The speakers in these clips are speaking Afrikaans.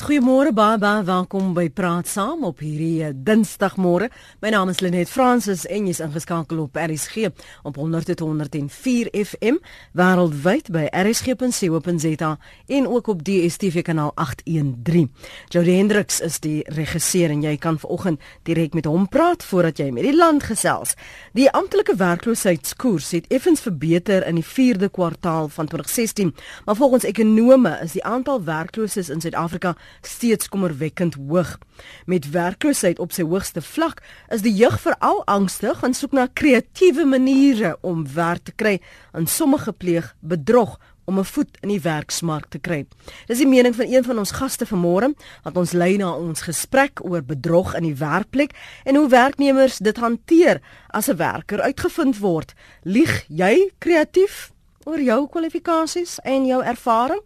Goeiemôre baie baie welkom by Praat Saam op hierdie eh, Dinsdagmôre. My naam is Lenet Fransis en jy's ingeskakel op RSG op 100.104 FM wêreldwyd by rsg.co.za en ook op DStv kanaal 813. Jody Hendricks is die regisseur en jy kan vanoggend direk met hom praat voordat jy met die land gesels. Die amptelike werkloosheidskoers het effens verbeter in die 4de kwartaal van 2016, maar volgens ekonome is die aantal werklooses in Suid-Afrika steeds kommerwekkend hoog. Met werkloosheid op sy hoogste vlak, is die jeug veral angstig en soek na kreatiewe maniere om werk te kry. En sommige pleeg bedrog om 'n voet in die werksmark te kry. Dis die mening van een van ons gaste vanmôre wat ons lei na ons gesprek oor bedrog in die werkplek en hoe werknemers dit hanteer as 'n werker uitgevind word. Lieg jy kreatief oor jou kwalifikasies en jou ervaring?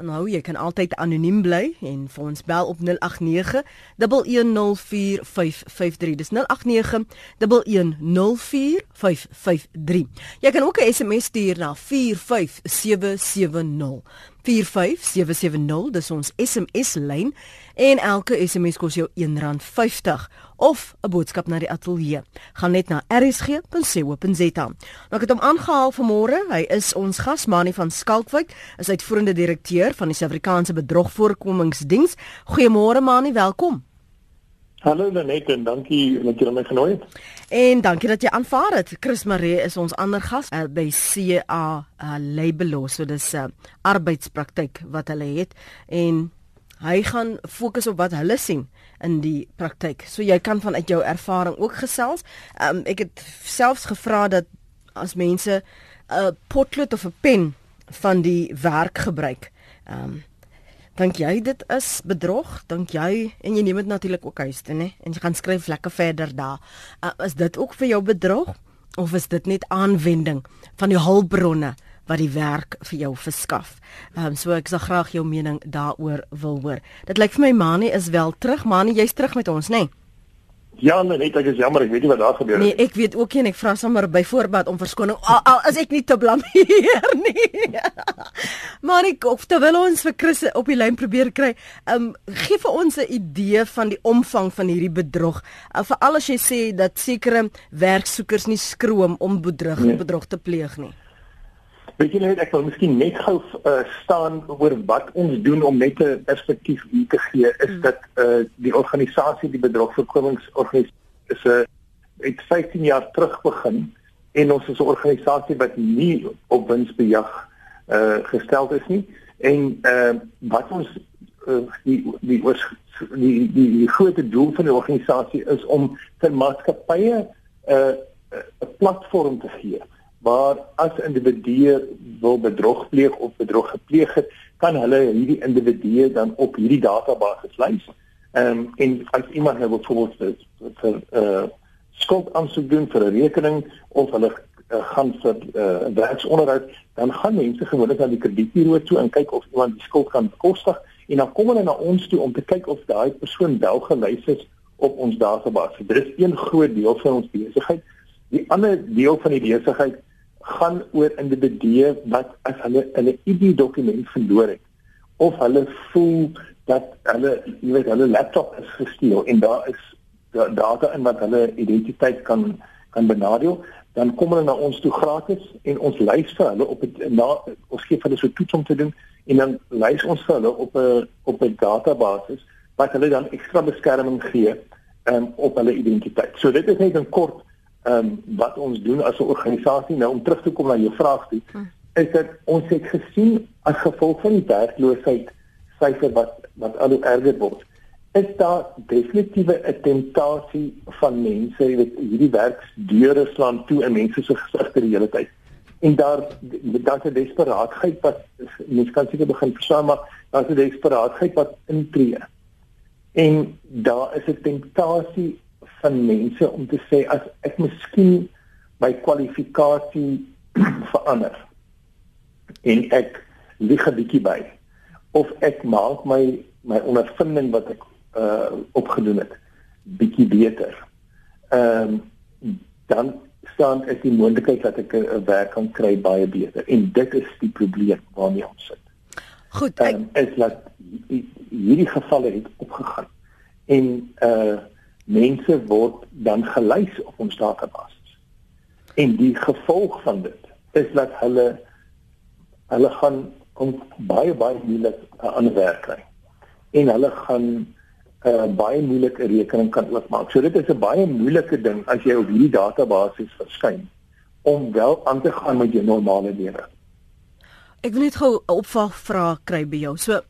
Nou, jy kan altyd anoniem bly en vir ons bel op 089 1104553. Dis 089 1104553. Jy kan ook 'n SMS stuur na 45770. 45770 dis ons SMS lyn en elke SMS kos jou R1.50 of 'n boodskap na die ateljee. Gaan net na rsg.co.za. Nou ek het hom aangehaal vanmôre. Hy is ons gas Mani van Skalkwyk, is uitvoerende direkteur van die Suid-Afrikaanse Bedrogvoorkomingsdiens. Goeiemôre Mani, welkom. Hallo Lenet en dankie dat jy my genooi het. En dankie dat jy aanvaar het. Chris Maree is ons ander gas uh, by CA uh, Labelo, so dis 'n uh, arbeidspraktyk wat hulle het en hy gaan fokus op wat hulle sien in die praktyk. So jy kan vanuit jou ervaring ook gesels. Um, ek het selfs gevra dat as mense 'n potlood of 'n pen van die werk gebruik. Ehm um, Dink jy dit is bedrog? Dink jy en jy neem dit natuurlik ook huis toe, né? En jy gaan skryf lekker verder daar. Uh, is dit ook vir jou bedrog of is dit net aanwending van die hulpbronne wat die werk vir jou verskaf? Ehm um, so ek sal graag jou mening daaroor wil hoor. Dit lyk vir my Mani is wel terug. Mani, jy's terug met ons, né? Nee? Ja, nee, net ek is jammer, ek weet nie wat daar gebeur het nie. Nee, ek weet ook nie en ek vra sommer by voorbaat om verskoning. Al, al is ek nie te blameer nie. maar ek of terwyl ons vir Chris op die lyn probeer kry, ehm um, gee vir ons 'n idee van die omvang van hierdie bedrog. Uh, Veral as jy sê dat sekere werksoekers nie skroom om bedrog nee. bedrog te pleeg nie. Weet jy net ek wil miskien net gou uh, staan oor wat ons doen om net 'n perspektief hier te gee is mm. dat uh, die organisasie die bedrogvoorkomingsorganisasie is 'n uh, het 15 jaar terug begin en ons is 'n organisasie wat nie op winsbejag uh, gestel is nie en uh, wat ons uh, die die was die, die die groot doel van die organisasie is om vir maatskappye 'n uh, 'n platform te gee waar as individue wil bedrog pleeg of bedrog gepleeg het, kan hulle hierdie individue dan op hierdie database lys. Ehm um, en as iemand nou byvoorbeeld vir vir 'n uh, skuld aansoek doen vir 'n rekening of hulle uh, gaan vir uh, werksonderhoud, dan gaan mense gewoonlik na die kredietburo toe en kyk of iemand die skuld kan bekostig en dan kom hulle na ons toe om te kyk of daai persoon wel gelys is op ons database. Dit is een groot deel van ons besigheid. Die ander deel van die besigheid gaan oor individue wat as hulle hulle ID dokument verloor het of hulle voel dat hulle jy weet hulle laptop is gesteel en daar is data in wat hulle identiteit kan kan benadeel dan kom hulle na ons toe gratis en ons lys vir hulle op 'n na ons gee hulle so toets om te doen en dan lys ons vir hulle op 'n op 'n database wat hulle dan ekstra beskerming gee um, op hulle identiteit. So dit is net 'n kort ehm um, wat ons doen as 'n organisasie nou om terug te kom na jou vraag toe hm. is dat ons het gesien as gevolg van die werkloosheid syfer wat wat al hoe erger word is daar definitiewe 'n tentasie van mense jy weet hierdie werksdeure slaan toe in mense se gesigte die hele tyd en daar daar's 'n desperaatheid wat mense kan seker begin verstaan maar daar's 'n desperaatheid wat intree en daar is 'n tentasie van mense om te sê as ek miskien my kwalifikasie verander en ek lieg 'n bietjie by of ek maak my my ondervinding wat ek uh opgedoen het bietjie beter. Ehm um, dan staan is die moontlikheid dat ek 'n werk kan kry baie beter en dit is die probleem waarmee ons sit. Goed, ek... um, is dat hierdie gevalle het opgegaan en uh mense word dan gelys op ons database. En die gevolg van dit is dat hulle hulle gaan om baie baie moeilik 'n ander werk kry. En hulle gaan 'n uh, baie moeilike rekening kan oopmaak. So dit is 'n baie moeilike ding as jy op hierdie database verskyn om wel aan te gaan met jou normale lewe. Ek wil net gou 'n opvraag kry by jou. So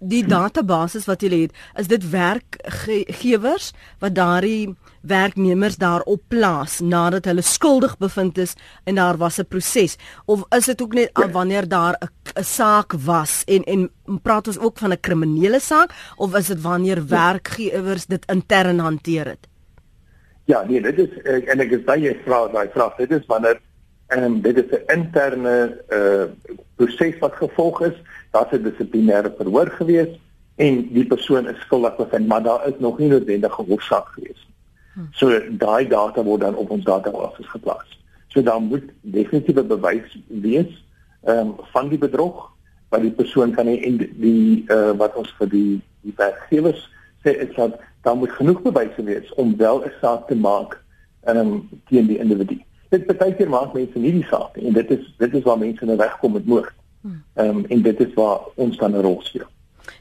die database wat jy het, is dit werkgewers wat daardie werknemers daarop plaas nadat hulle skuldig bevind is en daar was 'n proses of is dit ook net wanneer daar 'n saak was en en praat ons ook van 'n kriminele saak of is dit wanneer ja. werkgewers dit intern hanteer het? Ja, nee, dit is en ek is baie vra daai vraag. Dit is wanneer en dit is 'n interne uh proses wat gevolg is. Daar's 'n dissiplinêre verhoor gewees en die persoon is skuldig bevind, maar daar is nog nie noodwendige hofsaak gewees nie. Hmm. So daai data word dan op ons database geplaas. So dan moet definitiewe bewys wees ehm um, van die bedrog wat die persoon kan hê en die uh wat ons vir die die werkgewers sê is dat daar moet genoeg bewyse wees om wel 'n saak te maak ehm um, teen die individu dit baie keer maak mense nie die saak en dit is dit is waar mense nou wegkom met moord. Hmm. Ehm um, en dit is waar ons dan 'n rol speel.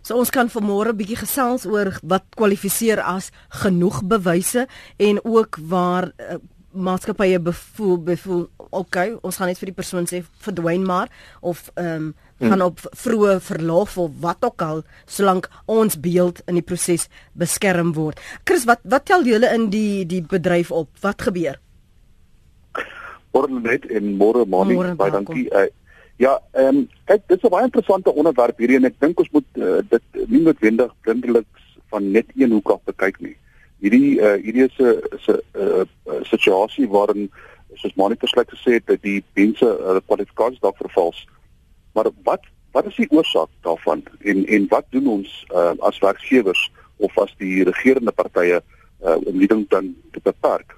So ons kan vanmôre 'n bietjie gesels oor wat kwalifiseer as genoeg bewyse en ook waar uh, maatskappye bevoel bevoel okay, ons gaan net vir die persoon sê verdwyn maar of ehm um, gaan op vroeë verlof of wat ook al solank ons beeld in die proses beskerm word. Chris, wat wat tel julle in die die bedryf op? Wat gebeur? Môre net en môre Mami, baie dankie. Uh, ja, ehm um, kyk, dit is 'n baie interessante onderwerp hierdie en ek dink ons moet uh, dit nie noodwendig blindelings van net een hoek af bekyk nie. Hierdie uh, hierdie is 'n 'n uh, situasie waarin soos Mani verslyk gesê het dat die mense hulle uh, kwalifikasies dalk vervals. Maar wat wat is die oorsaak daarvan en en wat doen ons uh, as werkgewers of as die regerende partye uh, om dit dan te beperk?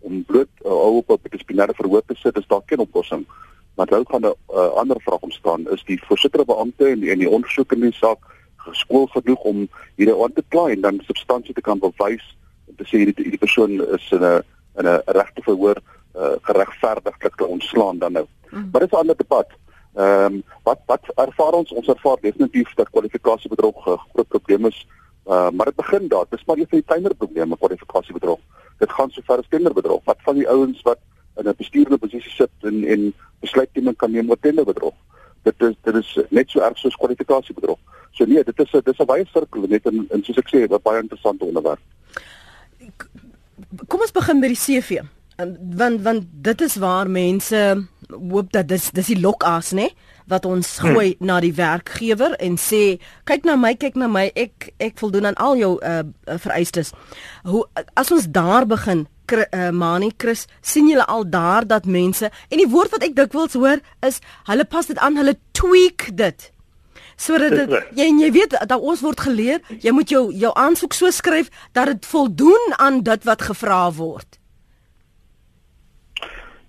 om bloot uh, op op dissiplinêre verhoor te sit is daar geen oplossing. Maar nou gaan 'n uh, ander vraag ontstaan is die voorsitter beampte en die, en die ondersoek in die saak geskool genoeg om hierdie aan te kla en dan substansie te kan bewys om te sê hierdie hierdie persoon is in 'n in 'n regte verhoor uh, geregverdiglik te ontslaan dan nou. Mm. Maar dit is 'n ander debat. Ehm um, wat wat ervaar ons ons ervaar definitief dat kwalifikasiebedrog 'n groot probleem is. Uh, maar dit begin daar. Dis maar een van die kleiner probleme kwalifikasiebedrog dit gaan so ver as tenderbedrog. Wat van die ouens wat in 'n bestuurende posisie sit en en besluitneming kan neem oor tenderbedrog? Dit is dit is net so erg soos kwalifikasiebedrog. So nee, dit is 'n dis 'n baie sirkel net in in soos ek sê, 'n baie interessante onderwerp. Kom ons begin by die CV. Want want dit is waar mense hoop dat dis dis die lokas, né? wat ons hmm. gooi hmm. na die werkgewer en sê kyk na my kyk na my ek ek voldoen aan al jou uh, vereistes. Hoe as ons daar begin uh, Mani Chris sien julle al daar dat mense en die woord wat ek dikwels hoor is hulle pas dit aan hulle tweak dit sodat dit jy jy weet dat ons word geleer jy moet jou jou aansoek so skryf dat dit voldoen aan dit wat gevra word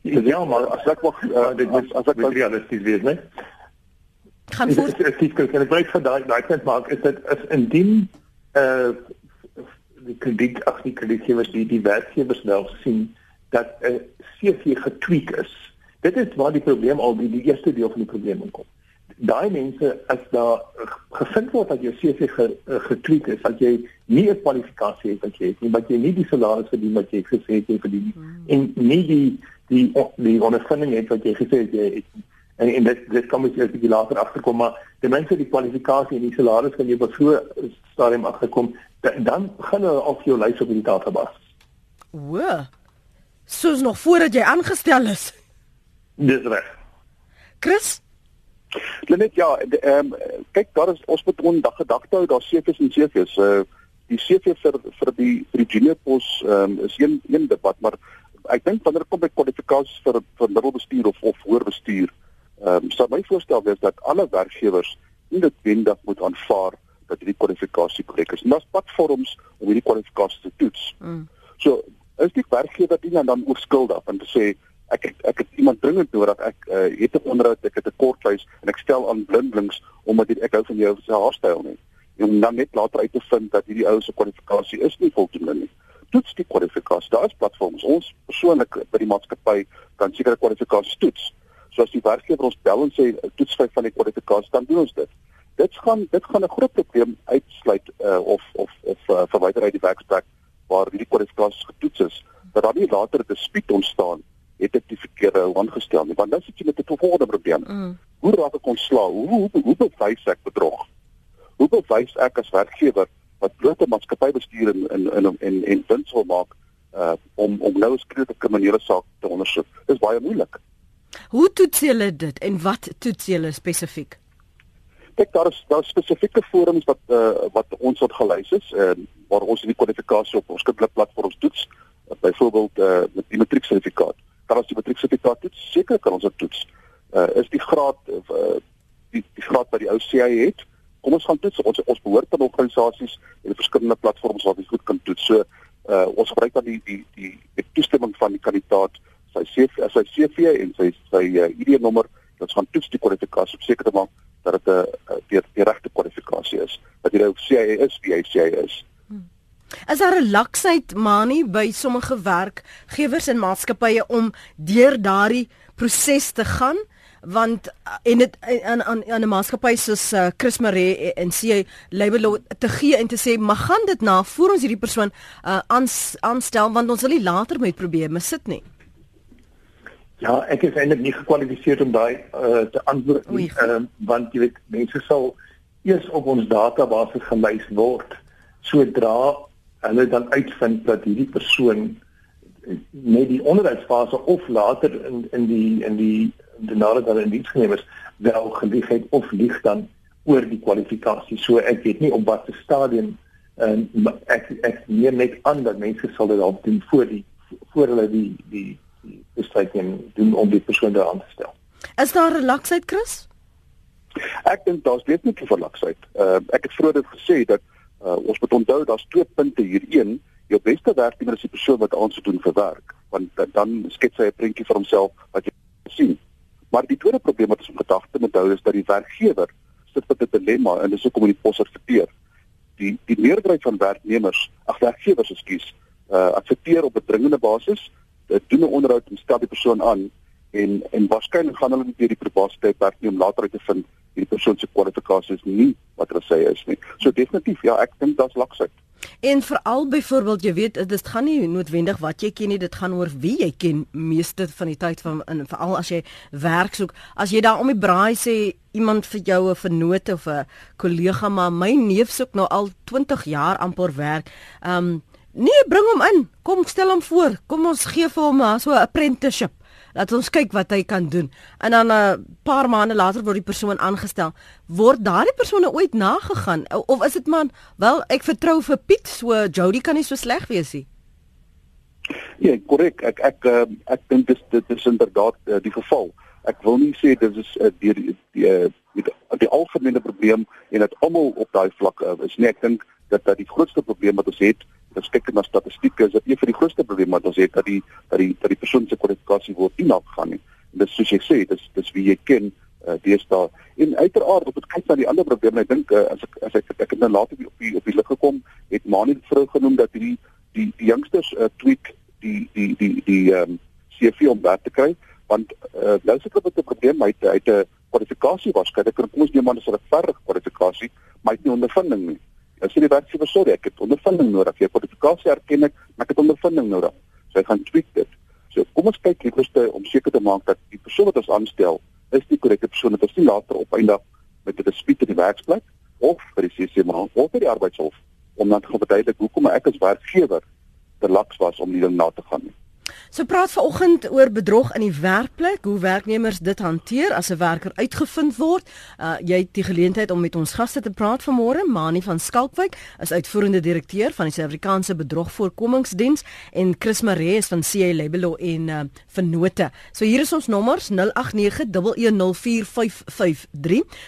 Ja, maar as ek mag uh, dit is as ek realisties wees, né? Gaan voort. Ek sê ek kan baie vir daai daai punt maak is dit is indien uh die krediet ag die kredietgewers die die werkgewers wel sien dat 'n uh, CV getweek is. Dit is waar die probleem al die, die eerste deel van die probleem kom. Daai mense as daar gevind word dat jou CV ge, uh, getweek is, dat jy nie 'n kwalifikasie het wat jy het nie, dat jy nie die salaris verdien wat jy gesê het jy verdien nie hmm. en nie die die die ondervinding het wat jy gesê het jy het en en dit dit kom ons eers 'n bietjie later agterkom maar ten minste die kwalifikasie en die salaris kan jy op so stadium agterkom dan begin hulle al jou lys op die database. O. Soos nog voordat jy aangestel is. Dis reg. Chris Net ja, ehm um, kyk daar is ons moet ondag gedagte hou daar seker en CV's. Uh die CV vir vir die vir die junior pos ehm um, is een een debat maar ek dink wanneer kom by kwalifikasies vir vir middelbestuur of of hoër bestuur, ehm um, sou my voorstel wees dat alle werkgewers noodwendig moet aanvaar dat hierdie kwalifikasie korrek is. Daar's platforms om hierdie kwalifikasies te toets. Mm. So, is die werkgewer nie dan oorskuldig om te sê ek ek, ek het iemand dringend nodig. Ek uh, het 'n onderhoud, ek het 'n kortlys en ek stel aan blindelings omdat ek hou van jou se haarstyl nie. En om dan net later uit te vind dat hierdie ou se kwalifikasie is nie voldoende nie. Toets die kwalifikasie. Daar is platforms. Ons persoonlik by die maatskappy kan sekere kwalifikasies toets. So as die werkgewer ons bel en sê toets vyf van die kwalifikasies, dan doen ons dit. Dit gaan dit gaan 'n groot probleem uitsluit uh, of of of uh, verwyder uit die werksplek waar hierdie kwalifikasies getoets is dat daar nie later 'n dispuut ontstaan het ek die verkeerde aangestel nie want dan sit jy met 'n volgende probleem. Mm. Hoe raak ek ontslaa? Hoe hoe hoe bewys ek bedrog? Hoe bewys ek as werkgewer wat blote maatskappybestuur in in in en en wins wil maak uh om om nou 'n skriftelike kriminele saak te ondersoek? Dis baie moeilik. Hoe toets julle dit en wat toets julle spesifiek? Kyk daar is daar spesifieke forums wat uh wat ons het gelys is en uh, waar ons die kwalifikasie op ons skriftelike platforms toets. Uh, byvoorbeeld uh met die matrieksertifikaat. Kan ons die matrieksertifikaat toets? Seker kan ons dit toets. Uh, is die graad uh, die, die graad wat die ou CIA het kom ons gaan toets. Ons ons behoort aan organisasies en verskillende platforms wat dit goed kan toets. So uh, ons gebruik dan die die die, die toestemming van die kandidaat sy CV sy CV en sy sy uh, ID nommer ons gaan toets die kwalifikasie om seker te maak dat dit 'n uh, die, die regte kwalifikasie is dat jy nou CIA is wie hy CIA is Is daar 'n laksheid manie by sommige werkgewers en maatskappye om deur daardie proses te gaan? want en dit aan aan aan 'n maatskappy soos uh, Chris Maree en sy label te gee en te sê maar gaan dit na voor ons hierdie persoon uh, aanstel want ons wil nie later met probleme sit nie. Ja, ek is eintlik nie gekwalifiseer om daai uh, te antwoord nie, uh, want jy weet mense sal eers op ons database gelys word sodra hulle dan uitvind dat hierdie persoon net die onderwysfase of later in in die in die die nader dan in diens geneem is wel gelieg het of lieg dan oor die kwalifikasie. So ek weet nie op watter stadium en uh, ek ek neem net aan dat mense sal dit op doen voor die voor hulle die die die besluiting doen om die persoon daar aan te stel. Is daar relaksheid Chris? Ek dink daar's definitief relaksheid. Uh, ek het vroeër gesê dat Uh, ons moet onthou daar's twee punte hier. Een, jou beste werknemer is die persoon wat aansoek doen vir werk, want dan skets hy 'n prentjie vir homself wat jy sien. Maar die tweede probleem wat ons in gedagte moet hou is dat die werkgewer sit met 'n dilemma en dis hoekom hy die pos adverteer. Die die meerderheid van werknemers, ag werkgewers ekskuus, uh adverteer op 'n dringende basis, dit doen 'n onderhoud en stel die persoon aan en en waarskynlik gaan hulle deur die probasietyd werk nie om later uit te vind hierdie persoon se kwalifikasies nie wat hulle sê is nie. So definitief ja, ek dink daar's laksheid. En veral byvoorbeeld, jy weet, dit gaan nie noodwendig wat jy ken nie, dit gaan oor wie jy ken meeste van die tyd van in veral as jy werk soek. As jy daar om die braai sê iemand vir jou 'n vernoot of 'n kollega, maar my neef soek nou al 20 jaar amper werk. Ehm um, nee, bring hom in. Kom stel hom voor. Kom ons gee vir hom so 'n apprenticeship. Laat ons kyk wat hy kan doen. En dan 'n uh, paar maande later word die persoon aangestel. Word daardie persone ooit nagegaan of is dit man, wel ek vertrou vir Piet, so Jody kan nie so sleg wees nie. Ja, korrek. Ek ek ek, ehm, ek dink dit dit is inderdaad uh, die geval. Ek wil nie sê dit is uh, die die die, die, die algemene probleem en dat almal op daai vlak uh, is nie. Ek dink dat dat die grootste probleem wat ons het as kyk na statistieke is dit een van die grootste probleme wat ons het dat die dat die dat die persoon se kwalifikasie word nie nagegaan nie. En dis soos jy sê, dis dis wie jy ken uh, deesdae. En uiteraard op dit kyk na die ander probleme, ek dink uh, as ek as ek ek het nou later op die op die lig gekom, het Mani dit vrou genoem dat hierdie die die youngsters uh, tweak die die die die ehm um, CV om daar te kry want uh, nou sit hulle met 'n probleem hy het 'n kwalifikasie waarskynlik kom ons neem aan dis 'n regverdige kwalifikasie maar hy het nie ondervinding nie As jy die werkgewer sorry, ek het ondervinding nodig. Jy kwalifikasie erken ek, maar ek het ondervinding nodig. So hy gaan tweak dit. So kom ons kyk liewerste om seker te maak dat die persoon wat ons aanstel, is die korrekte persoon wat ons nie later op eindig met 'n dispuut in die werksplek of by die CCMA of by die arbeidshof om dan te verduidelik hoekom ek as werkgewer te laks was om nie na te gaan nie. So praat vanoggend oor bedrog in die werkplek, hoe werknemers dit hanteer as 'n werker uitgevind word. Uh jy het die geleentheid om met ons gaste te praat vanmôre. Mani van Skalkwyk is uitvoerende direkteur van die Suid-Afrikaanse Bedrogvoorkomingsdiens en Chris Maree is van CA Labelo en uh Vennote. So hier is ons nommers 0891104553.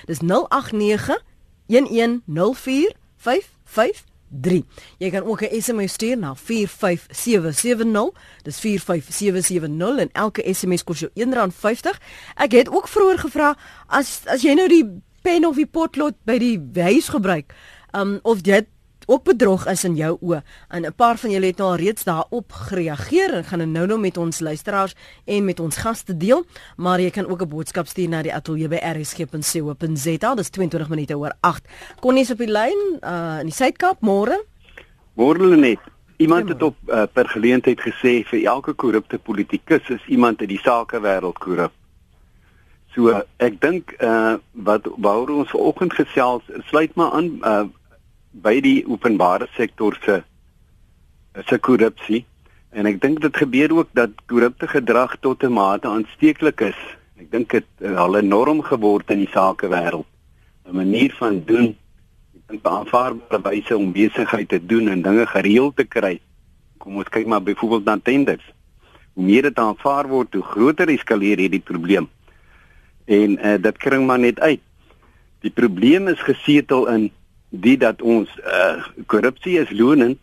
Dis 0891104553. 3. Jy kan ook 'n SMS stuur na 45770. Dis 45770 en elke SMS kos jou R1.50. Ek het ook vroeër gevra as as jy nou die pen of die potlood by die huis gebruik, um of dit ook bedrog is in jou oë. En 'n paar van julle het nou al reeds daarop gereageer en gaan nou nou met ons luisteraars en met ons gaste deel, maar jy kan ook 'n boodskap stuur na die ateljee by rsg.co.za. Dis 22 minute oor 8. Konnies op die lyn uh in die Suid-Kaap môre. Môre net. Iemand het op uh, per geleentheid gesê vir elke korrupte politikus is iemand in die sakewêreld korrup. So ek dink uh wat waaroor ons vanoggend gesels sluit maar aan uh by die openbare sektor se se korrupsie en ek dink dit gebeur ook dat korrupte gedrag tot 'n mate aansteeklik is. Ek dink dit het al 'n norm geword in die sakewêreld. 'n Manier van doen, dink aanvaarbare wyse om besigheid te doen en dinge gereël te kry. Kom ons kyk maar byvoorbeeld na tenders. Hoe meer dit aanvaar word, hoe groter eskaleer hierdie probleem. En uh, dit kring maar net uit. Die probleem is gesetel in die dat ons uh, korrupsie is lonend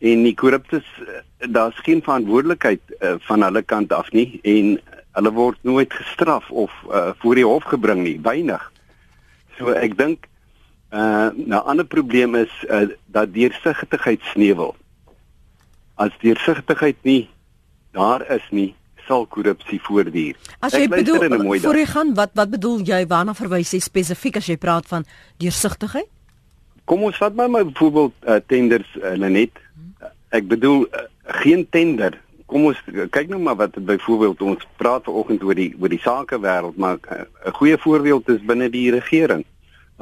en die korruptes uh, daar's geen verantwoordelikheid uh, van hulle kant af nie en hulle word nooit gestraf of uh, voor die hof gebring nie weinig so ek dink 'n uh, nou ander probleem is uh, dat deursigtigheid sneuwel as deursigtigheid nie daar is nie sal korrupsie voortduur. As jy bedoel voor jy gaan wat wat bedoel jy waarna verwys jy spesifiek as jy praat van deursigtigheid? Kom ons vat maar byvoorbeeld uh, tenders uh, Lenet. Ek bedoel uh, geen tender. Kom ons uh, kyk nou maar wat byvoorbeeld ons praat vanoggend oor die oor die sakewêreld, maar 'n uh, goeie voorbeeld is binne die regering.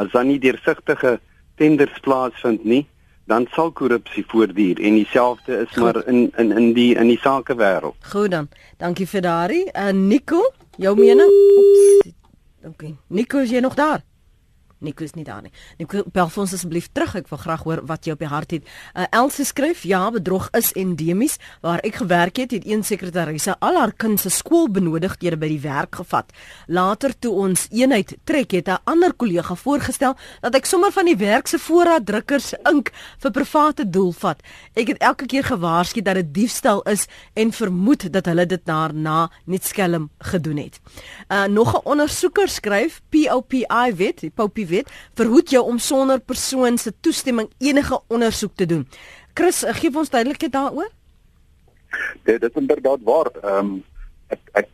As dan nie deursigtige tenders plaasvind nie, dan sal korrupsie voortduur en dieselfde is Goed. maar in in in die in die sakewêreld. Goed dan. Dankie vir daardie. En uh, Nico, jou mening? Oeps. Dankie. Nico, is jy nog daar? Nico is nie daar nie. Nico, bel ons asseblief terug. Ek wil graag hoor wat jy op die hart het. Uh, Elsie skryf: "Ja, bedrog is endemies. Waar ek gewerk het, het een sekretaresse al haar kind se skoolbenodigdhede by die werk gevat. Later toe ons eenheid trek, het 'n ander kollega voorgestel dat ek sommer van die werk se voorraad drukkers ink vir private doel vat. Ek het elke keer gewaarsku dat dit diefstal is en vermoed dat hulle dit daarna net skelm gedoen het." Uh, nog 'n ondersoeker skryf: "POPI wet, die POPI weet, verhoed jou om sonder persoon se toestemming enige ondersoek te doen. Chris, eh, gee ons duidelikheid daaroor. Ja, dit is inderdaad waar. Ehm um, ek ek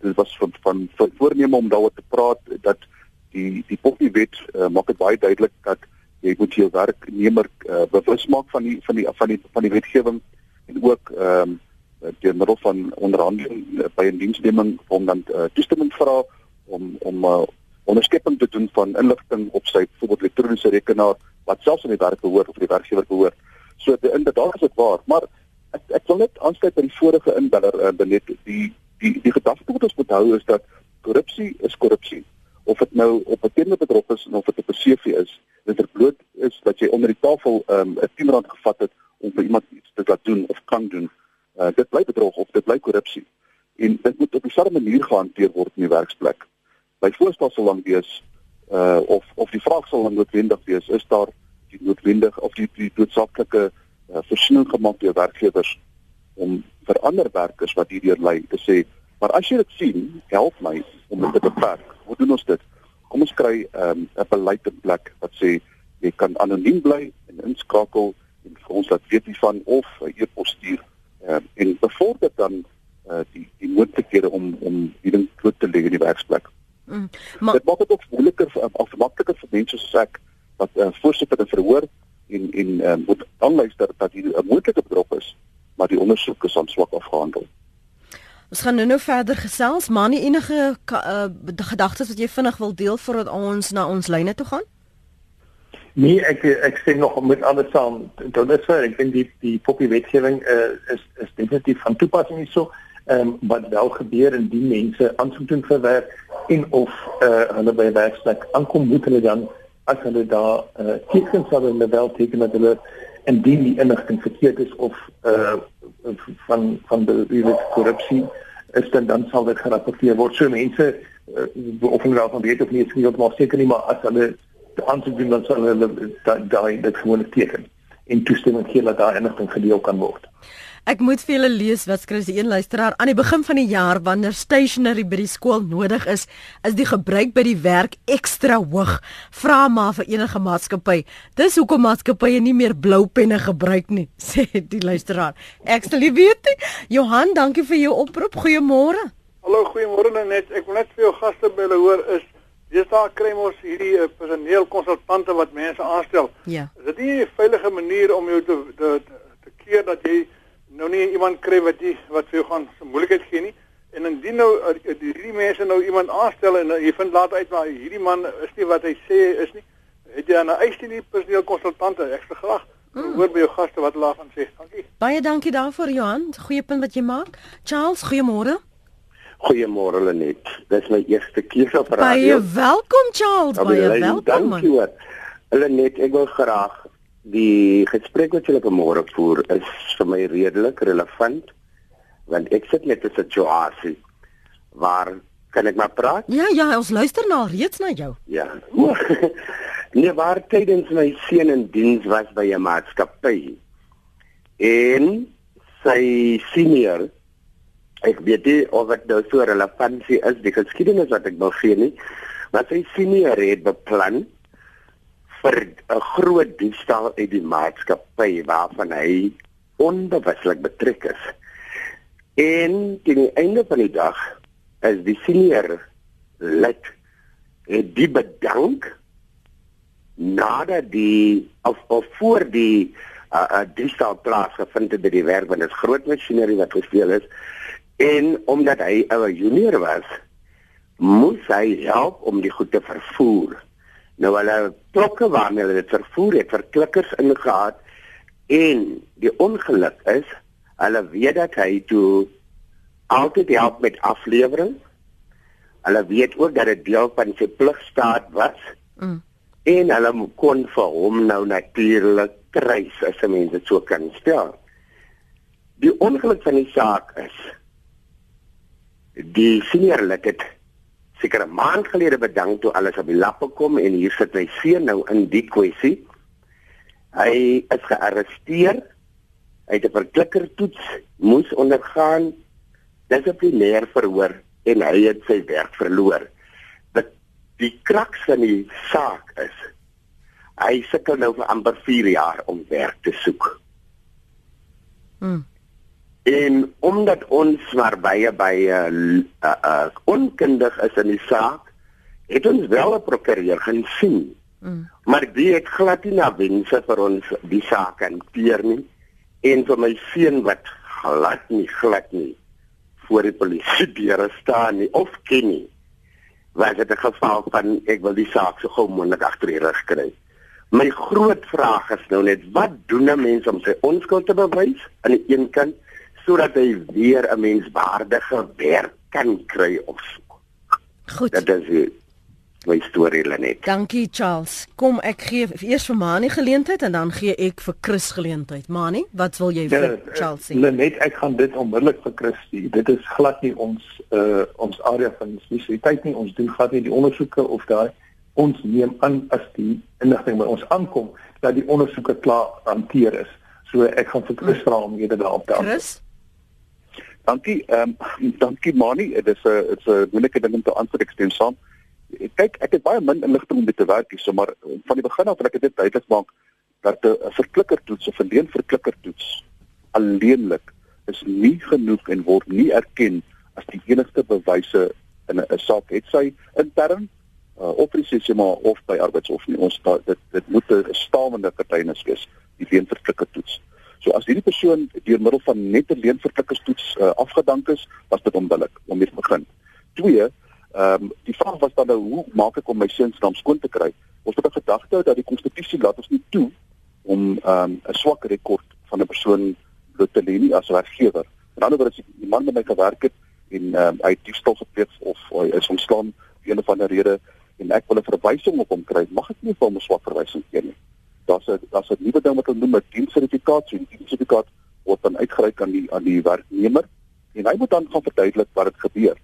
dit was van van, van voorneme om daaroor te praat dat die die Poppy wet uh, maak dit baie duidelik dat jy moet jou werknemer uh, bewus maak van die van die van die van die wetgewing en ook ehm um, deur middel van onderhandeling by 'n diensneming om dan uh, toestemming vra om om uh, onderskepping te doen van inligting op sy byvoorbeeld elektroniese rekenaar wat selfs aan die werk behoort of die werkgewer behoort. So dit inderdaad is dit waar, maar ek ek wil net aansluit by die vorige inbeller uh, benet die die die gedagte wat ons moet hou is dat korrupsie is korrupsie. Of dit nou op 'n tenderbedrog is of dit op 'n CV is, dit er bloot is dat jy onder die tafel 'n um, 10 rand gevat het om vir iemand iets te laat doen of kan doen. Uh, dit bly bedrog of dit bly korrupsie. En dit moet op dieselfde manier gehanteer word in die werksplek by voorstel sal dan wees uh of of die vraag sal dan noodwendig wees is daar die noodwendig of die die noodsaaklike uh, voorsiening gemaak deur werkgewers om vir ander werkers wat hierdeur ly te sê maar as jy dit sien help my om dit te beperk. Hoe doen ons dit? Kom ons kry um, 'n um, beleid in plek wat sê jy kan anoniem bly en inskakel en vir ons laat weet hiervan of 'n uh, e-pos stuur. Um, en bevorder dan uh, die die moontlikhede om om hierdie groot te lê in die werksplek Mm. Maar dit maak dit ook moeiliker of makliker vir mense soos ek wat uh, voorsitter in verhoor en en uh, moet aanluister dat hier 'n moontlike bedrog is, maar die ondersoek is aan swak afgehandel. Ons gaan nou nou verder gesels, maar nie enige uh, gedagtes wat jy vinnig wil deel voordat ons na ons lyne toe gaan? Nee, ek ek sê nog met alles saam. Dit is vir ek dink die die poppy wetgewing uh, is is definitief van toepassing hierso ehm um, wat wel gebeur in die mense aansoek doen vir werk en of eh uh, hulle by werksplek aankom moet hulle dan as hulle daar eh uh, tekens sal hulle wel teken dat hulle indien die inligting verkeerd is of eh uh, van van die korrupsie is dan dan sal dit gerapporteer word so mense uh, of hulle wel van weet of nie skielik maar seker nie maar as hulle aansoek doen dan sal hulle daai dit gewoon teken en toestemming gee dat daai inligting gedeel kan word. Ek moet vir julle lees wat skryf die een luisteraar aan die begin van die jaar wanneer stationery by die skool nodig is, is die gebruik by die werk ekstra hoog. Vra maar vir enige maatskappy. Dis hoekom maatskappye nie meer blou penne gebruik nie, sê die luisteraar. Ek sal weet. Johan, dankie vir jou oproep. Goeiemôre. Hallo, goeiemôre net. Ek wil net vir jou gaste by hulle hoor is daar kry ons hierdie uh, personeel konsultante wat mense aanstel. Ja. Is dit nie 'n veilige manier om jou te te, te keer dat jy nou nie iemand kry wat jy wat vir jou gaan so moeilikheid gee nie en indien nou uh, hierdie mense nou iemand aanstel en uh, jy vind later uit maar hierdie man is nie wat hy sê is nie het jy 'n eis teen die personeel konsultante ek sê graag mm. hoor by jou gaste wat hulle van sê dankie baie dankie daarvoor Johan goeie punt wat jy maak Charles goeiemôre Goeiemôre Lenet. Dis my eerste keer op radio. Baie welkom Charles, baie welkom. Dankie hoor. Lenet, ek wil graag die gesprek wat julle vanmôre voer is vir my redelik relevant want ek sit net 'n situasie waar kan ek maar praat? Ja ja, ons luister nou reeds na jou. Ja. nee, waar tydens my seun in diens was by 'n maatskappy en sy senior ek weet nie of dit nou so relevant is die geskiedenis wat ek wil gee nie, maar sy senior het beplan vir 'n groot diefstal uit die maatskappy waarvan hy onbewuslik betrek is. En teen die einde van die dag is die senior lid het die bedank nadat die of, of voor die uh, uh, diefstal plaasgevind het by die werk want dit is groot masjinerie wat gesteel is en omdat hy 'n junior was moes hy help om die goed te vervoer. Nou hulle trokke waarmee hulle dit vervoer het, verklikkers ingehaat en die ongeluk is hulle weet dat hy toe altyd help met aflewering. Hulle weet ook dat dit deel van sy pligstaat was. Mm. En hulle kon vir hom nou natuurlik kruis as mense dit so kan stel. Die ongeluk van die saak is die senior lid het seker 'n maand gelede bedank toe alles op die lappe kom en hier sit my seun nou in die kwessie. Hy is gearresteer. Hy het 'n verklikkertoets moes ondergaan. Dissiplinêr verhoor en hy het sy werk verloor. Dit die kraks van die saak is hy sukkel nou vir amper 4 jaar om werk te soek. Mm. En omdat ons maar baie baie uh, uh, onkundig is in die saak, het ons wel 'n prokureur gaan sien. Mm. Maar die het glad nie na wense vir ons die saak hanteer nie. En vir my seun wat glad nie glad nie voor die polisie deure staan nie of ken nie. Was dit 'n geval van ek wil die saak so gou moontlik agter die rug kry. My groot vraag is nou net wat doen 'n mens om sy onskuld te bewys aan die een kant sodat hy weer 'n menswaardige werk kan kry of soek. Goed. Dit is my storie Lenet. Dankie Charles. Kom ek gee eers vir Mani geleentheid en dan gee ek vir Chris geleentheid. Mani, wat wil jy vir ja, Charles sê? Lenet, ek gaan dit onmiddellik vir Chris sê. Dit is glad nie ons uh ons area van spesialiteit nie. Ons doen glad nie die ondersoeke of daai ons neem aan as die inligting by ons aankom dat die ondersoeke klaar hanteer is. So ek gaan vir Chris vra om eerder daarop te antwoord. Chris Dankie. Ehm um, dankie Mani. Dit is 'n dit's 'n moeilike ding om te antwoord ek stem saam. Kyk, ek het baie min inligting om dit te werk hier, so maar eh, van die begin af wil ek dit duidelik maak dat 'n verklikkertoets of 'n leen verklikkertoets alleenlik is nie genoeg en word nie erken as die enigste bewyse in 'n saak het sy intern uh, of presies maar of by arbeidshof nie ons dit dit moet 'n staande getuienis wees die leen verklikkertoets So as hierdie persoon deur middel van net 'n leenverklikkerstoets uh, afgedank is, was dit onbillik om mee te begin. Twee, ehm um, die vraag was dan nou hoe maak ek om my seun se naam skoon te kry? Ons het 'n gedagte dat die konstitusie laat ons nie toe om ehm um, 'n swak rekord van 'n persoon bloot te lê nie as werkgewer. In ander woorde, as die man met my gewerk het en ehm um, hy het diefstal gepleeg of hy is ontslaan vir een of ander rede en ek wil 'n verwysing op hom kry, mag ek nie vir hom 'n swak verwysing gee nie daar's 'n daar's 'n nuwe ding wat hulle noem 'n dienssertifikaat. So die dienssertifikaat word dan uitgereik aan die aan die werknemer en hy moet dan gaan verduidelik wat het gebeur.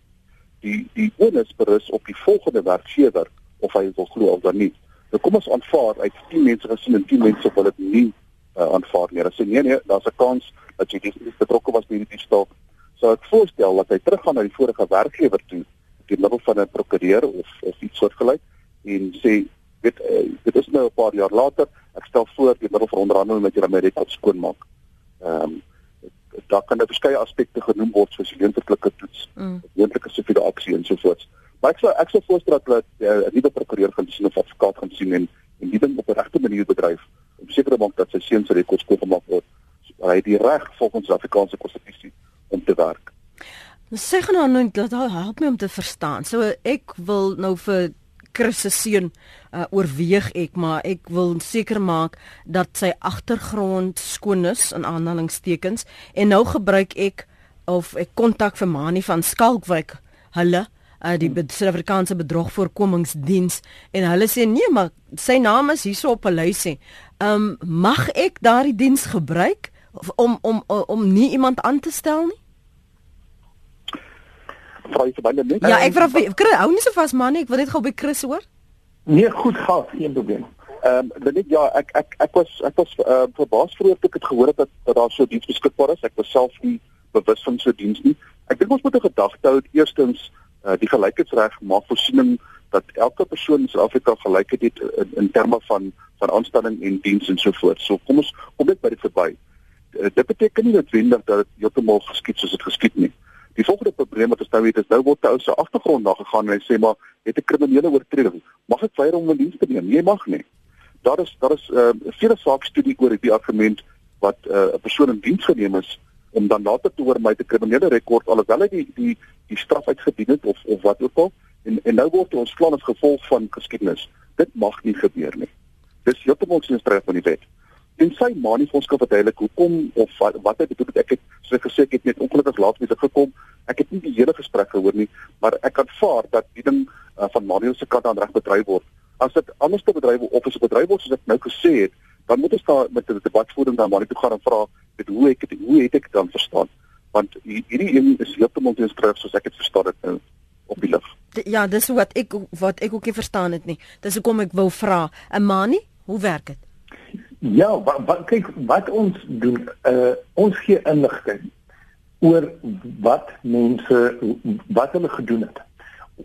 Die die onus berus op die volgende werkgewer of hy wil glo of dan nie. Nou kom ons aanvaar uit 10 mense gesien en 10 mense wil dit nie uh, aanvaar nie. Hulle sê nee nee, daar's 'n kans dat jy definitief betrokke was by hierdie diefstal. So ek voorstel dat hy teruggaan na die vorige werkgewer toe deur middel van 'n prokureur of of iets soortgelyk en sê weet uh, dit is nou 'n paar jaar later, ek stel voor deur middel van onderhandeling met julle my rekord skoonmaak. Ehm um, daar kan 'n nou verskeie aspekte genoem word soos leentelike toets, mm. leentelike siviele aksie en so voort. Maar ek sou ek sou voorstel dat uh, 'n nuwe prokureur gaan sien of advokaat gaan sien en en die ding op 'n regte manier bedryf om seker te maak dat sy seun se rekord skoon gemaak word. So, hy het die reg volgens die Afrikaanse konstitusie om te werk. Sê genoeg nou dat help my om te verstaan. So ek wil nou vir Chris se seun uh, oorweeg ek maar ek wil seker maak dat sy agtergrond skoon is in aanhalingstekens en nou gebruik ek of ek kontak vir Mani van Skalkwyk hulle uh, die Suid-Afrikaanse bedrogvoorkomingsdiens en hulle sê nee maar sy naam is hierso op 'n lysie. Um mag ek daardie diens gebruik om om om nie iemand aan te stel nie? Vra jy vir my net? Ja, ek vra vir hou nie so vas man ek wil net gou by Chris hoor. Nee, goed gaan, geen probleem. Ehm um, net ja, ek ek ek was ek was uh, verbaas vroeër toe ek het gehoor dat dat daar so diens beskikbaar is. Ek was self nie bewus van so diens nie. Ek dink ons moet 'n gedagte hou eerstens uh, die gelykheidsreg maak voorsiening dat elke persoon in Suid-Afrika gelykheid het in, in terme van van aanstelling en diens en so voort. So kom ons kom net by dit verby. Uh, dit beteken nie noodwendig dat dit heeltemal geskied soos dit geskied nie. Die volgende probleem wat ons nou het is nou word ou se agtergrond na gegaan en hy sê maar het 'n kriminele oortreding. Mag ek weier om 'n diens te neem? Nee, mag nie. Daar is daar is 'n uh, vele saak studie oor die argument wat uh, 'n uh, persoon in diens geneem is om dan later te hoor my te kriminele rekord alhoewel hy die die die straf uitgedien het of of wat ook al en en nou word ons plan as gevolg van geskiedenis. Dit mag nie gebeur nie. Dis heeltemal sin straf van die wet en sy ma nie vir ons kan verduidelik hoekom of wat, wat hy bedoel het ek het so gesê ek het net ongelukkig laat dit gekom ek het nie die hele gesprek gehoor nie maar ek kan vaar dat die ding uh, van Manuel se kant aan reg bedryf word. As dit anders te bedryf of as dit bedryf word soos ek nou gesê het dan moet ons daar met 'n debatvoering dan maar toe gaan en vra met hoe ek het, hoe het ek dan verstaan? Want hierdie een is heeltemal teenoor soos ek dit verstaan het nou op die lig. Ja dis wat ek wat ek ook nie verstaan het nie. Dis hoekom ek wou vra. 'n manie hoe werk dit Ja, wat, wat kyk wat ons doen, uh ons gee inligting oor wat mense wat hulle gedoen het.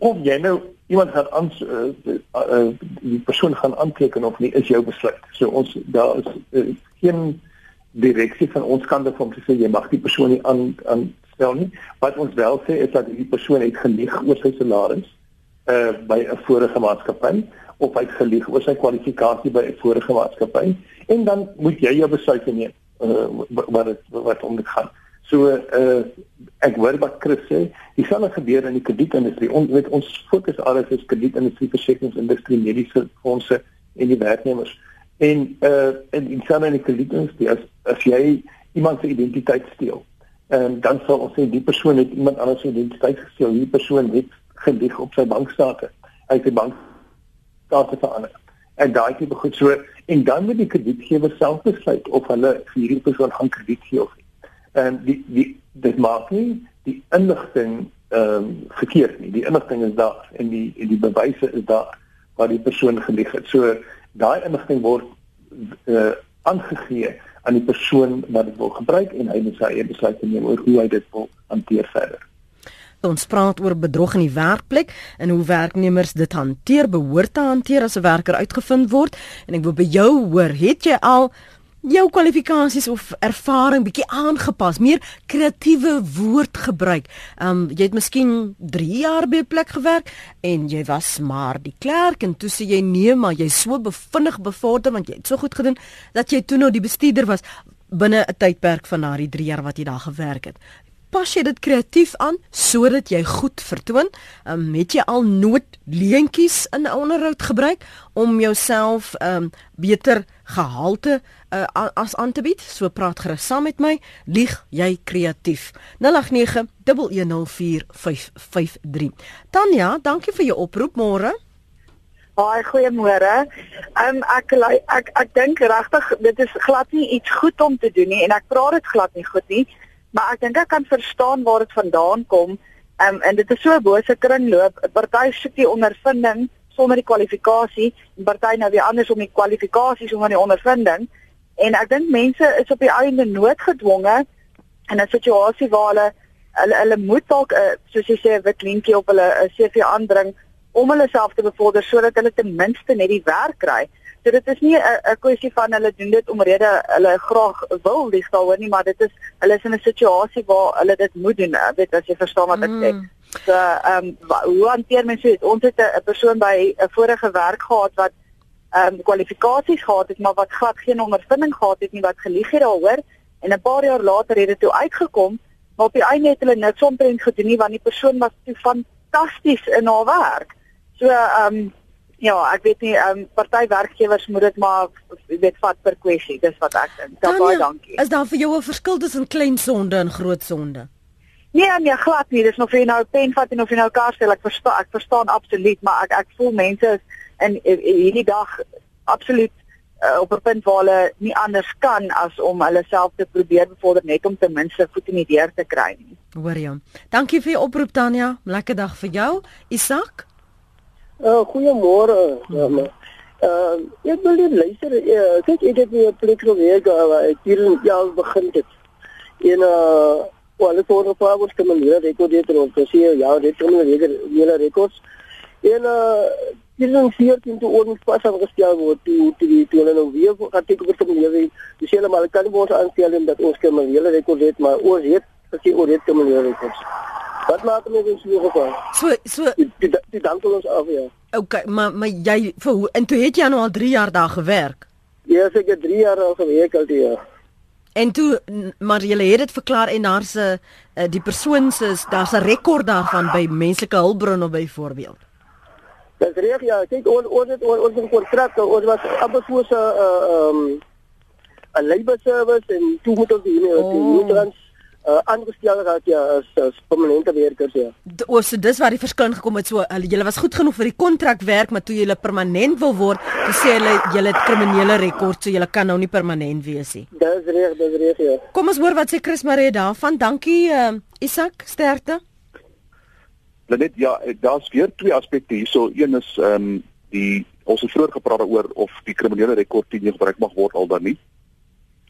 Of jy nou iemand gaan aan uh, uh, die persoon gaan aanteken of nie is jou besluit. So ons daar is uh, geen direksie van ons kant af om te sê jy mag die persoon nie aan aanstel nie. Wat ons wel sê is dat die persoon het gelieg oor sy salaris uh by 'n vorige maatskappy of hy het gelieg oor sy kwalifikasie by 'n vorige maatskappy en dan moet jy jou besluit neem uh, wat het, wat om dit gaan. So uh, ek hoor wat Chris sê, dieselfde gebeur in die kredietindustrie. Ons weet ons fokus alles is kredietindustrie, versekeringsindustrie, mediese fondse en die werknemers. En uh en same in die kredietindustrie as as jy iemand se identiteit steel, um, dan sal ons sê die persoon het iemand anders se identiteit gesteel. Die persoon het gelieg op sy bankstate. Hy het sy bank state verander. En daai tipe goed so en dan moet die kredietgewer self besluit of hulle vir hierdie persoon gaan krediet gee of nie. En die die dit maak nie die inligting ehm um, verkeerd nie. Die inligting is daar en die en die bewyse is daar waar die persoon gelieg het. So daai inligting word uh aangegee aan die persoon wat dit wil gebruik en hy moet sy eie besluit neem oor hoe hy dit wil hanteer verder. Ons praat oor bedrog in die werkplek en hoe werknemers dit hanteer, behoort te hanteer as 'n werker uitgevind word. En ek wil by jou hoor, het jy al jou kwalifikasies of ervaring bietjie aangepas, meer kreatiewe woord gebruik? Um jy het miskien 3 jaar by 'n plek gewerk en jy was maar die klerk en toe sê jy nee, maar jy so bevinnig bevorder want jy het so goed gedoen dat jy toe nou die bestuurder was binne 'n tydperk van daardie 3 jaar wat jy daar gewerk het pas jy dit kreatief aan sodat jy goed vertoon? Um, het jy al noodleentjies in 'n onderhoud gebruik om jouself um beter gehalte uh, as aan te bied? So praat gerus saam met my. Lieg jy kreatief? 0891104553. Tanya, dankie vir jou oproep môre. Haai, goeiemôre. Um ek ek ek dink regtig dit is glad nie iets goed om te doen nie en ek praat dit glad nie goed nie maar ek dink ek kan verstaan waar dit vandaan kom. Um, en dit is so 'n bose kringloop. 'n Party soek die ondervinding sonder die kwalifikasie en party nou weer anders om die kwalifikasies sonder die ondervinding. En ek dink mense is op die einde noodgedwonge in 'n situasie waar hulle hulle hulle moet dalk 'n uh, soos jy sê 'n wit lintjie op hulle 'n CV aandring om hulle self te bevorder sodat hulle ten minste net die werk kry. So dit is nie 'n kwessie van hulle doen dit omrede hulle graag wil lief daaroor nie, maar dit is hulle is in 'n situasie waar hulle dit moet doen. Ek weet as jy verstaan wat ek sê. Mm. So ehm um, hoe hanteer mense dit? Ons het 'n persoon by 'n vorige werk gehad wat ehm um, kwalifikasies gehad het, maar wat glad geen ondervinding gehad het nie wat gelieg het daaroor en 'n paar jaar later het dit toe uitgekom, maar op die einde het hulle niks omtrent gedoen nie want die persoon was te fantasties in haar werk. So ehm um, ja, ek weet nie ehm um, party werkgewers moet dit maar weet vat per kwessie, dis wat ek dink. Baie dankie. Is daar vir jou 'n verskil tussen klein sonde en groot sonde? Nee, nee, glad nie. Dis nog vir nou pen vat en of jy nou kar stel, ek verstaan, ek verstaan absoluut, maar ek ek voel mense is in hierdie dag absoluut uh, op 'n punt waar hulle nie anders kan as om hulle self te probeer bevorder net om ten minste voet in die deur te kry nie. Hoor jy? Dankie vir jou oproep Tanya. Lekker dag vir jou. Isak? Uh goeiemôre. Hmm. Uh ek wil net luister. Uh, kyk, ek het nie 'n plek gewerk waar ek hier in jaar begin het. En uh wel, ek hoor op ons kom hier rekord dit rond. Dis ja, dit kom hier weer rekords. En uh Dit is hier teen toe ons pas aangestel word toe toe die toe hulle nou weer gaan kyk oor die lewe. Dis heeltemal kan ons aanstel dat ons kan maar hele rekord het, maar ons het as jy oor dit kan maar rekords. Wat maak ons in so 'n geval? So so die, die, die dank ons af ja. Okay, maar maar jy vir en toe het jy nou al 3 jaar daar gewerk. Ja, ek het 3 jaar al gewerk al die jaar. En toe maar jy het dit verklaar en daar's 'n eh, die persoon se daar's 'n rekord daarvan by menslike hulpbronne byvoorbeeld. Dis reg ja, kyk ons ons het ons ons kontrak, ons was amper so 'n ehm 'n labor service en toe moet ons die moet ons uh aangestel raak ja as, as permanente werkers ja. Oor so dis waar die verskil gekom het so hulle julle was goed genoeg vir die kontrak werk maar toe jy permanent wil word, toe sê hulle julle het kriminele rekord so julle kan nou nie permanent wees nie. Dis reg, dis reg ja. Kom ons hoor wat sê Chris Maree daarvan. Dankie uh Isak, sterkte. Net ja, daar's weer twee aspekte hierso. Een is ehm um, die ons het vroeër gepraat oor of die kriminele rekord teen jou gebruik mag word al dan nie.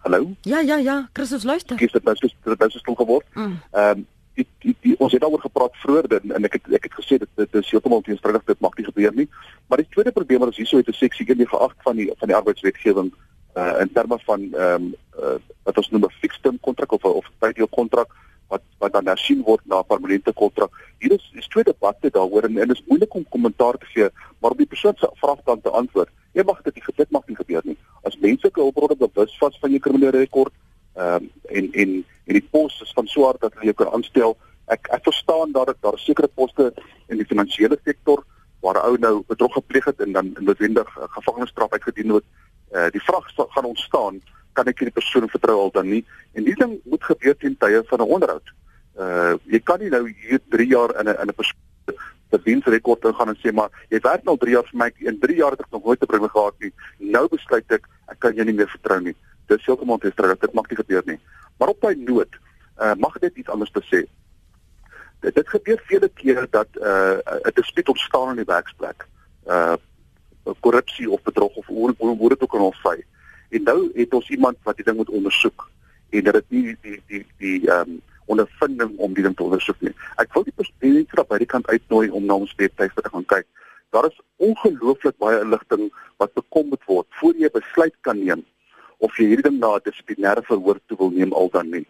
Hallo? Ja, ja, ja, Christus luister. Kies dit nou so dit nou so stil geword. Mm. Ehm um, die, die, die ons het daaroor gepraat vroeër en, en ek het ek het gesê dit dit is heeltemal teenstrydig dit mag nie gebeur nie. Maar die tweede probleem wat ons hierso het is seksie 198 van die van die arbeidswetgewing uh in terme van ehm um, uh, wat ons noem 'n fixed term kontrak of of tydelike kontrak wat wat dan hersien word na 'n permanente kontrak. Hier is is twee debatte daaroor en en dit is moeilik om kommentaar te gee, maar op die persoon se vraag dan te antwoord. Jy mag dit nie dit mag nie gebeur nie. As menslike hulpbronne bewus was van jou kriminele rekord, ehm um, en en en die pos is van so hard dat hulle jou kan aanstel. Ek ek verstaan dat daar daar sekere poste in die finansiële sektor waar ou nou bedrog gepleeg het en dan noodwendig gevangenisstraf uitgedien word. Eh uh, die vraag gaan ontstaan kan ek hierdie persoon vertrou al dan nie en die ding moet gebeur teen tye van 'n onderhoud. Uh jy kan nie nou hier 3 jaar in 'n in 'n se diensrekord gaan en sê maar jy werk nou 3 jaar vir my en 3 jaar het ek nog nooit 'n probleem gehad nie. Nou besluit ek ek kan jou nie meer vertrou nie. Dis heeltemal te stryk. Dit mag nie gebeur nie. Maar op daai noot uh mag dit iets anders te sê. Dit, dit gebeur vele kere dat uh 'n dispuut ontstaan in die werksplek. Uh korrupsie of bedrog of hoe hoe dit ook al. Uh En nou het ons iemand wat die ding moet ondersoek en dat dit nie die die die ehm ondervinding om die ding te ondersoek nie. Ek wil die president van by die kant uitnooi om na ons webwerf te gaan kyk. Daar is ongelooflik baie inligting wat bekom moet word voor jy besluit kan neem of jy hierdie ding na 'n dissiplinêre verhoor toe wil neem al dan nie.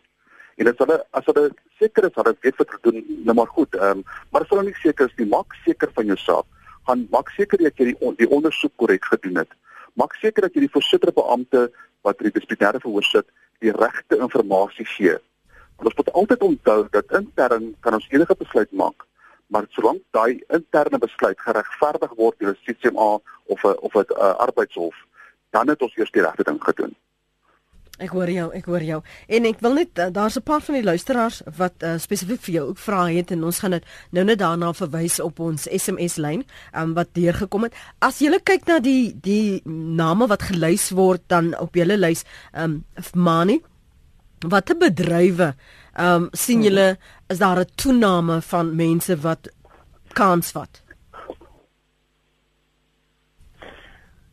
En as hulle as hulle seker is dit weet wat hulle doen, nou maar goed. Ehm um, maar as hulle nie seker is nie, maak seker van jou saak. Gaan maak seker dat jy die, die ondersoek korrek gedoen het maak seker dat jy die voorsitter beampte wat die dissiplinêre verhoor sit, die regte inligting gee. Want ons moet altyd onthou dat intern kan ons enige besluit maak, maar solank daai interne besluit geregverdig word deur 'n CCMA of 'n of 'n uh, arbeidshof, dan het ons eers die regte ding gedoen. Ek hoor jou, ek hoor jou. En ek wil net eh, daar's 'n paar van die luisteraars wat uh, spesifiek vir jou ook vra het en ons gaan dit nou net daarna verwys op ons SMS lyn um, wat deurgekom het. As jy kyk na die die name wat gelys word dan op julle lys, ehm um, Mani, watter bedrywe ehm um, sien julle is daar 'n toename van mense wat kans vat?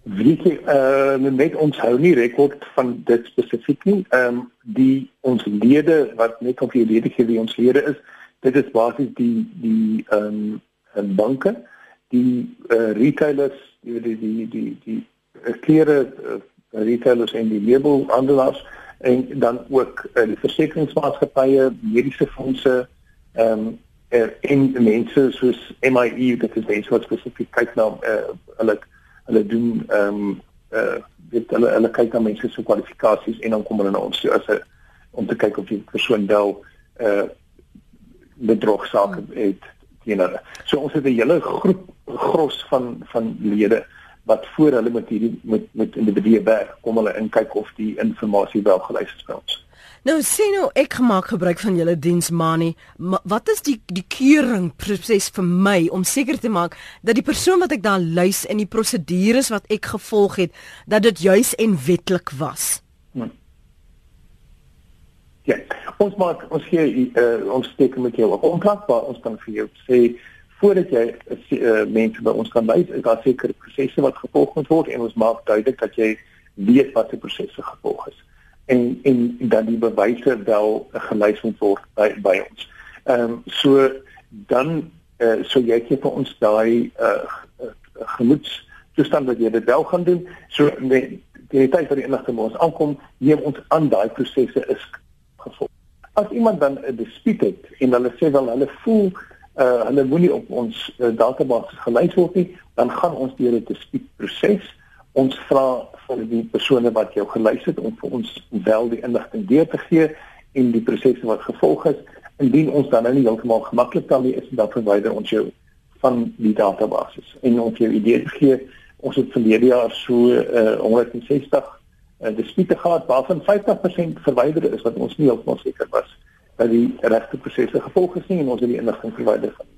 Weet jy, uh net ons hou nie rekord van dit spesifiek nie. Ehm um, die ons lede wat net of die lede gee wie ons lede is, dit is basies die die ehm um, banke, die uh, retailers, die die die die die klere uh, retailers en die meubelhandelaars en dan ook uh, die versekeringsmaatskappye, mediese fondse, ehm um, en mense soos MIE, dit is mense wat spesifiek kyk na uh, hulle hulle doen ehm um, eh uh, dit hulle hulle kyk na mense se kwalifikasies en dan kom hulle na ons toe as 'n om te kyk of die persoon wel eh uh, bedrog sake hmm. het teen hulle. So ons het 'n hele groep gros van van lede wat voor hulle met hierdie met met individue werk, kom hulle in kyk of die inligting wel gelys is by ons. Nou sien nou ek gemaak gebruik van julle diens Mani. Ma, wat is die die keuring proses vir my om seker te maak dat die persoon wat ek daar lys en die prosedures wat ek gevolg het dat dit juis en wetlik was? Hmm. Ja, ons maak ons gee uh, ons steek met jou op ontlakbaar ons kan vir jou sê voordat jy uh, mense by ons kan lys is daar sekere prosesse wat gevolg word en ons maak duidelik dat jy weet wat die prosesse gevolg is en en dat die bewyse wel gelys word by by ons. Ehm um, so dan eh uh, so jy gee vir ons daai eh uh, gemoeds toestand dat jy dit wel gaan doen. So die die tyd vir die inligting ons aankom, neem ons aan daai prosesse is gevolg. As iemand dan 'n dispuut het en hulle sê wel hulle voel eh uh, hulle moenie op ons uh, database gelys word nie, dan gaan ons deur 'n dispuutproses. Ons vra vir die persone wat jou gelys het om vir ons wel die inligting deur te gee en die prosesse wat gevolg is. Indien ons dan nou nie heeltemal gemaklik kan wees dan verwyder ons jou van die database en ons jou idee gee. Ons het verlede jaar so uh, 160 uh, dispute gehad waarvan 50% verwyder is wat ons nie heeltemal seker was dat die regte prosesse gevolg is nie en ons het die inligting verwyder van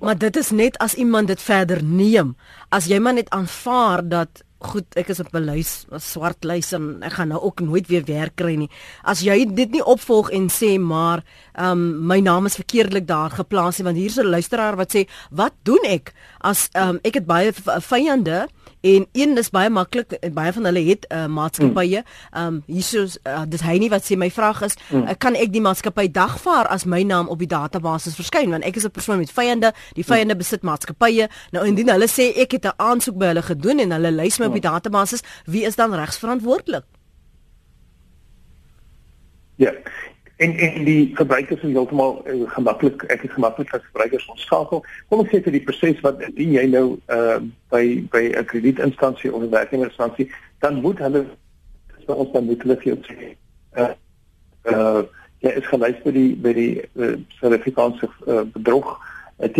Maar dit is net as iemand dit verder neem. As jy maar net aanvaar dat goed, ek is op 'n lys, 'n swart lys en ek gaan nou ook nooit weer werk kry nie. As jy dit nie opvolg en sê maar, ehm um, my naam is verkeerdelik daar geplaas nie, want hier's 'n luisteraar wat sê, "Wat doen ek as ehm um, ek het baie vyande?" En een is baie maklik, baie van hulle het 'n uh, maatskappye. Ehm um, hierso uh, dis hy nie wat sê my vraag is, mm. uh, kan ek die maatskappy dagvaar as my naam op die database verskyn want ek is 'n persoon met vyande, die mm. vyande mm. besit maatskappye. Nou indien hulle sê ek het 'n aansoek by hulle gedoen en hulle lys my mm. op die database, wie is dan regsverantwoordelik? Ja. En en die gebruikers is heeltemal uh, gemaklik. Ek is gemaklik as gebruikers ontskakel. Kom ons sê vir die proses wat indien jy nou uh by by 'n kredietinstansie of 'n werknemersinstansie, dan moet hulle vir ons dan moet hulle vir jou sê uh uh jy is gelys by die by die uh, Suid-Afrikaanse uh, bedrog 'n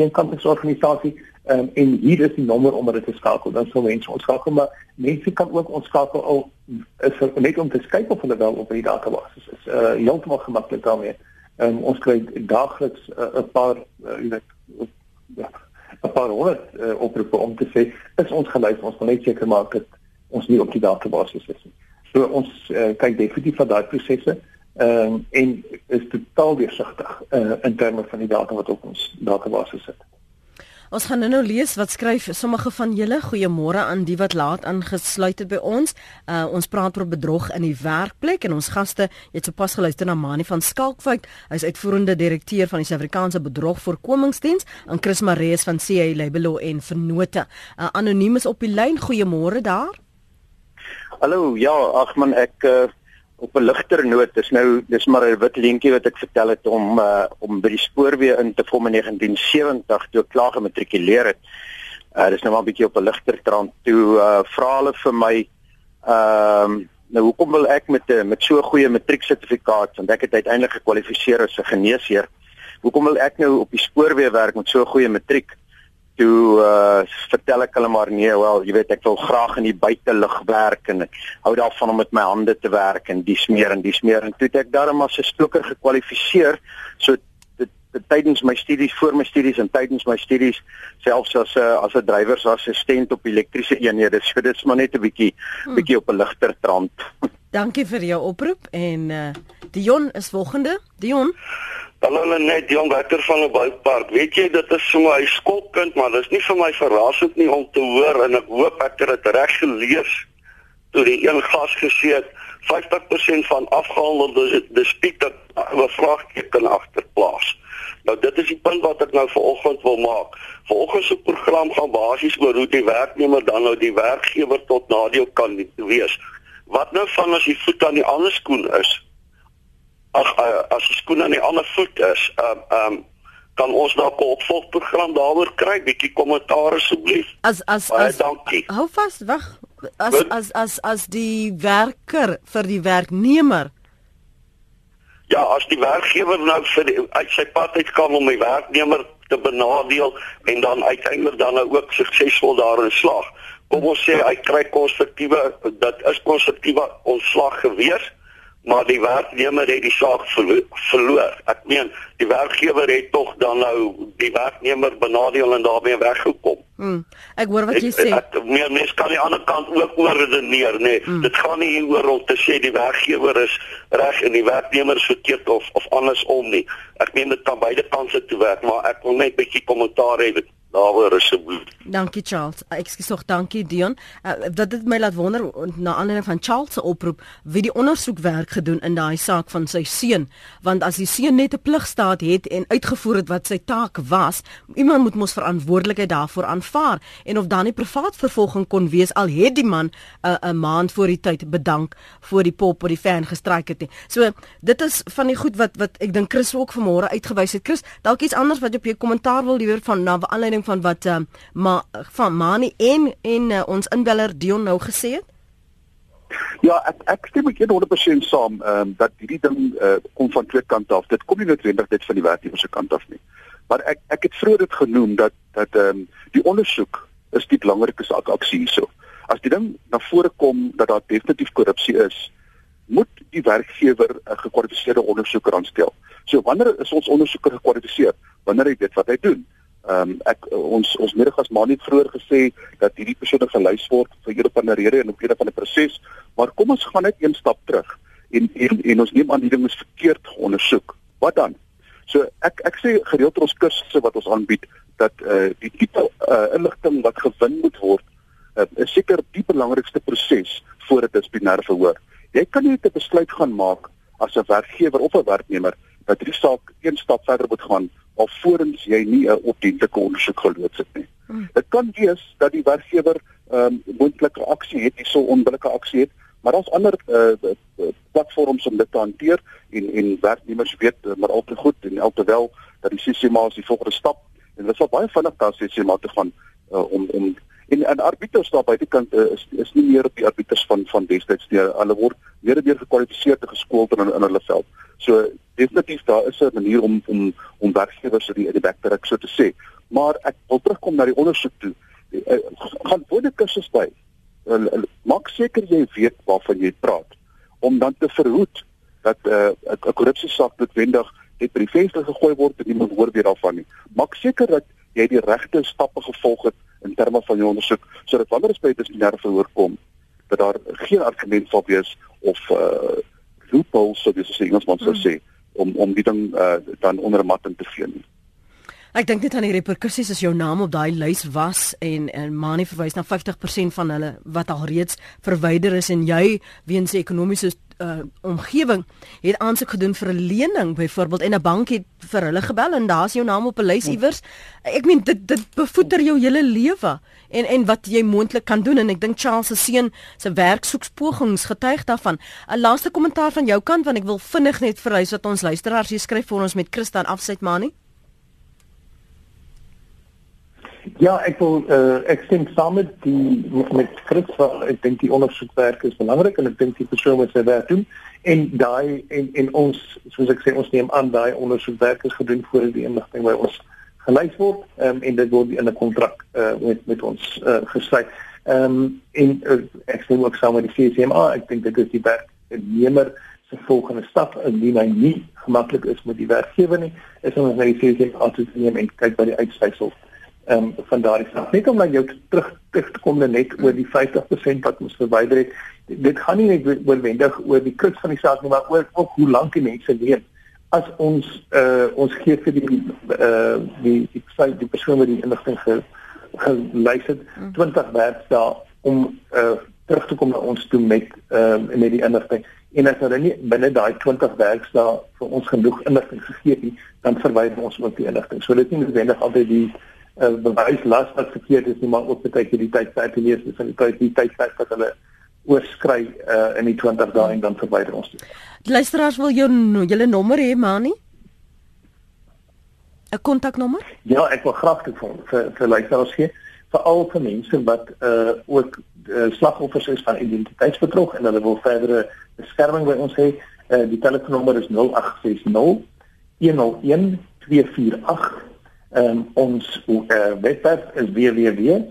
teenkantsorganisasie um, en hier is die nommer om dit te skakel. Dan sal mense ons skakel, maar mense kan ook ons skakel al is er net om te kyk of hulle wel op die database is. Is uh, heeltemal gemaklik daarmee. Um, ons kry daagliks 'n uh, paar uh, jy weet ja, 'n paar honderd uh, oproepe om te sê is ons gelys, ons wil net seker maak dat ons nie op die database is nie. So ons uh, kyk definitief van daai prosesse ehm um, en is totaal deursigtig uh, in terme van die data wat op ons database sit. Ons gaan nou nou lees wat skryf sommige van julle. Goeiemôre aan die wat laat aangesluit het by ons. Uh ons praat oor bedrog in die werkplek en ons gaste, jy het sopas geluister na Mani van Skalkwyk. Hy is uitvoerende direkteur van die Suid-Afrikaanse Bedrogvoorkomingsdiens en Chris Marees van CA Labelo en Vennote. Uh anoniem is op die lyn. Goeiemôre daar. Hallo, ja, ag man, ek uh op 'n ligter noot is nou dis maar 'n wit leentjie wat ek vertel het om uh, om by die spoorweë in te kom in 1970 toe ek klaar gematrikuleer het. Uh dis nou maar 'n bietjie op 'n ligter trant toe uh vra hulle vir my ehm uh, nou hoekom wil ek met 'n met so 'n goeie matrieksertifikaat want ek het uiteindelik gekwalifiseer as 'n geneesheer. Hoekom wil ek nou op die spoorweë werk met so 'n goeie matriek? Toe uh, vertel ek hulle maar nee wel jy weet ek wil graag in die buitelug werk en ek hou daarvan om met my hande te werk en die smeer en die smeer en toe het ek daarom as 'n stoker gekwalifiseer so tydens my studies voor my studies en tydens my studies selfs as 'n as 'n drywersassistent op elektriese eenhede so dit is maar net 'n bietjie hmm. bietjie op 'n ligter trant. Dankie vir jou oproep en uh, Dion is volgende. Dion Hallo net Jan Wetter van 'n boupark. Weet jy dit is vir my skokkind, maar dit is nie vir my verrassend nie om te hoor en ek hoop ek het dit reg gelees toe die een gas gesê het 50% van afgehandelde dispute oor vraagteken agterplaas. Nou dit is die punt wat ek nou vanoggend wil maak. Vanoggend se program gaan basies oor hoe die werknemer dan nou die werkgewer tot nadeel kan wees. Wat nou van as die voet aan die ander skoen is? Ag uh, as die skoen aan die ander voet is, ehm uh, ehm um, kan ons dalk 'n opvolgprogram daaroor kry, bietjie kommentaar asseblief. As as as dankie. Hou vas, wag. As Wat? as as as die werker vir die werknemer Ja, as die werkgewer nou vir die, uit sy pad uit kan om die werknemer te benadeel en dan uiteindelik dan nou ook suksesvol daarin slaag. Kom ons sê hy kry konstruktiewe dat is konstruktiewe ontslag gewees maar die werknemer het die saak verloor. Ek meen, die werkgewer het tog dan nou die werknemer benadeel en daarmee weggekom. Hmm. Ek hoor wat jy sê. Ek meer mens kan die ander kant ook oorredeneer, nê. Nee. Hmm. Dit gaan nie oor om te sê die werkgewer is reg en die werknemer is verkeerd of of andersom nie. Ek meen dit kan beide kante toe werk, maar ek wil net 'n bietjie kommentaar hê daaroor asseblief. Dankie Charles. Uh, Ekskuus tog, dankie Dion. Uh, dat dit my laat wonder na aanleiding van Charles se oproep wie die ondersoek werk gedoen in daai saak van sy seun, want as die seun net 'n pligstaat het en uitgevoer het wat sy taak was, iemand moet mos verantwoordelikheid daarvoor aanvaar en of dan nie privaat vervolging kon wees al het die man 'n uh, 'n maand voor die tyd bedank voor die pop of die fan gestryk het nie. So dit is van die goed wat wat ek dink Chris ook vanmôre uitgewys het. Chris, dalk iets anders wat jy op jou kommentaar wil lewer van na aanleiding van wat uh, ma van Mani en en uh, ons inbeller Dion nou gesê het? Ja, ek ek stem met 100% saam um, dat hierdie ding uh, kom van twee kante af. Dit kom nie noodwendig net van die werkgewer se kant af nie. Maar ek ek het vroeër dit genoem dat dat ehm um, die ondersoek is die belangrikste aksie hierso. As die ding na vore kom dat daar definitief korrupsie is, moet die werkgewer 'n gekwalifiseerde ondersoeker aanstel. So wanneer is ons ondersoeker gekwalifiseer? Wanneer hy weet wat hy doen. Ehm um, ek ons ons middagas maar net vroeër gesê dat hierdie persone gelys word vir een van die redes en op een van die proses, maar kom ons gaan net een stap terug en en, en ons neem aan die ding is verkeerd ondersoek. Wat dan? So ek ek sê gereeld ons kursusse wat ons aanbied dat eh uh, die tipe uh, inligting wat gewin moet word uh, is seker die belangrikste proses voor 'n dissiplinêre verhoor. Jy kan nie 'n besluit gaan maak as 'n werkgewer of 'n werknemer dat hierdie saak een stap verder moet gaan alvorens jy nie 'n opdientlike ondersoek geloods het nie. Hmm. Dit kan wees dat die werkgewer ehm um, moontlike aksie het, hierso onbillike aksie het, maar daar's ander uh, platforms om dit te hanteer en en werknemers weet uh, maar al te goed en alterwyl dat die CCMA is die volgende stap en dit sal baie vinnig daar CCMA te gaan uh, om om en en arbiters daar buitekant uh, is is nie meer op die arbiters van van destyds nie. Hulle word meer en meer gekwalifiseer te geskoold in in hulle veld. So definitief daar is 'n manier om om om werkgewers in die die bek te ruk so te sê. Maar ek wil terugkom na die ondersoek toe. Eh, gaan worde kursus by. Maak seker jy weet waarvan jy praat om dan te verhoed dat eh, 'n uh, korrupsiesak noodwendig net by die venster gegooi word en niemand hoor weer daarvan nie. Maak seker dat jy die regte stappe gevolg het in terme van jou ondersoek sodat wanneer dit by 'n dissiplinêre verhoor kom dat daar geen argument sal wees of uh loopholes so dis as Engelsman sou hmm. sê om om die ding uh, dan onder 'n mat in te vee nie. Ek dink net aan die reperkusies as jou naam op daai lys was en en Mani verwys na 50% van hulle wat al reeds verwyder is en jy weens ekonomiese uh, omgewing het aansoek gedoen vir 'n lening byvoorbeeld en 'n bank het vir hulle gebel en daar's jou naam op 'n lys iewers. Ek meen dit dit bevoeder jou hele lewe en en wat jy moontlik kan doen en ek dink Charles se seun se werksoekspogings getuig daarvan. 'n Laaste kommentaar van jou kant want ek wil vinnig net verwys wat ons luisteraars hier skryf vir ons met Christian afsit Mani. Ja, ek wil uh, ek stem saam met die met Fritz van ek dink die ondersoekwerk is belangrik en ek dink die persoon moet sy werk doen. En daai en en ons soos ek sê ons neem aan daai ondersoekwerk is gedoen voor die inligting by ons gelys word um, en dit word in 'n kontrak uh, met met ons uh, gesluit. Ehm um, en uh, ek stem ook saam met die CCMA, ek dink dit is die werknemer se volgende stap. Indien hy nie gemaklik is met die werkgewer nie, is om na die CCMA te neem en kyk wat die uitsluitsels ehm um, van daardie sak. Net om na jou terug terug te kom net oor die 50% wat ons verwyder het. Dit gaan nie net oorwendig oor die kruks van die saak nie, maar oor ook hoe lank die mense leef as ons uh ons gee vir die uh die die die, die persoon wat die inligting ge, gelys het mm. 20 werkdae om uh terug te kom na ons toe met ehm uh, met die inligting en as hulle nie binne daai 20 werkdae vir ons genoeg inligting gegee het nie dan verwyder ons ook die inligting. So dit is nie noodwendig altyd die uh, bewys las wat verkeerd is nie maar ook baie keer die tyd tyd te lees is van die tyd die tyd wat hulle oorskry uh, in die 20 dae en dan verwyder ons dit. Die luisteraars wil jou julle nommer hê, Mani? 'n Kontaknommer? Ja, ek wil graag dit vir vir, vir luisteraars gee, veral vir mense wat uh ook uh, slagoffers is van identiteitsbedrog en hulle wil verdere beskerming by ons hê. Uh die telefoonnommer is 0860 101 248. Um, ons uh, webwerf is www.saf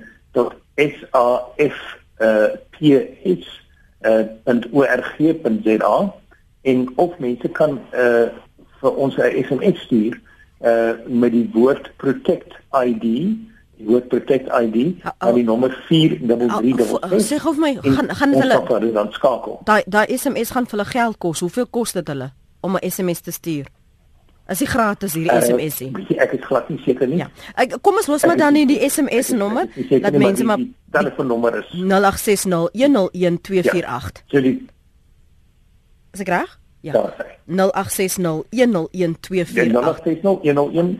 uh ps.org.za uh, en of mense kan uh vir ons 'n SMS stuur uh met die woord protect ID die woord protect ID aan die nommer 43366 sê gou vir my gaan gaan hulle dan skakel. Daai daai SMS gaan vir hulle geld kos. Hoeveel kos dit hulle om 'n SMS te stuur As dit gratis hierdie uh, SMS is. Ek is glad nie seker nie. Ja. Ek kom ons los maar dan nie die SMS nommer dat mense maar telefoonnommer is 0860101248. Ja. So die Is ek reg? Ja. 0860101248. Ja, 0860101248.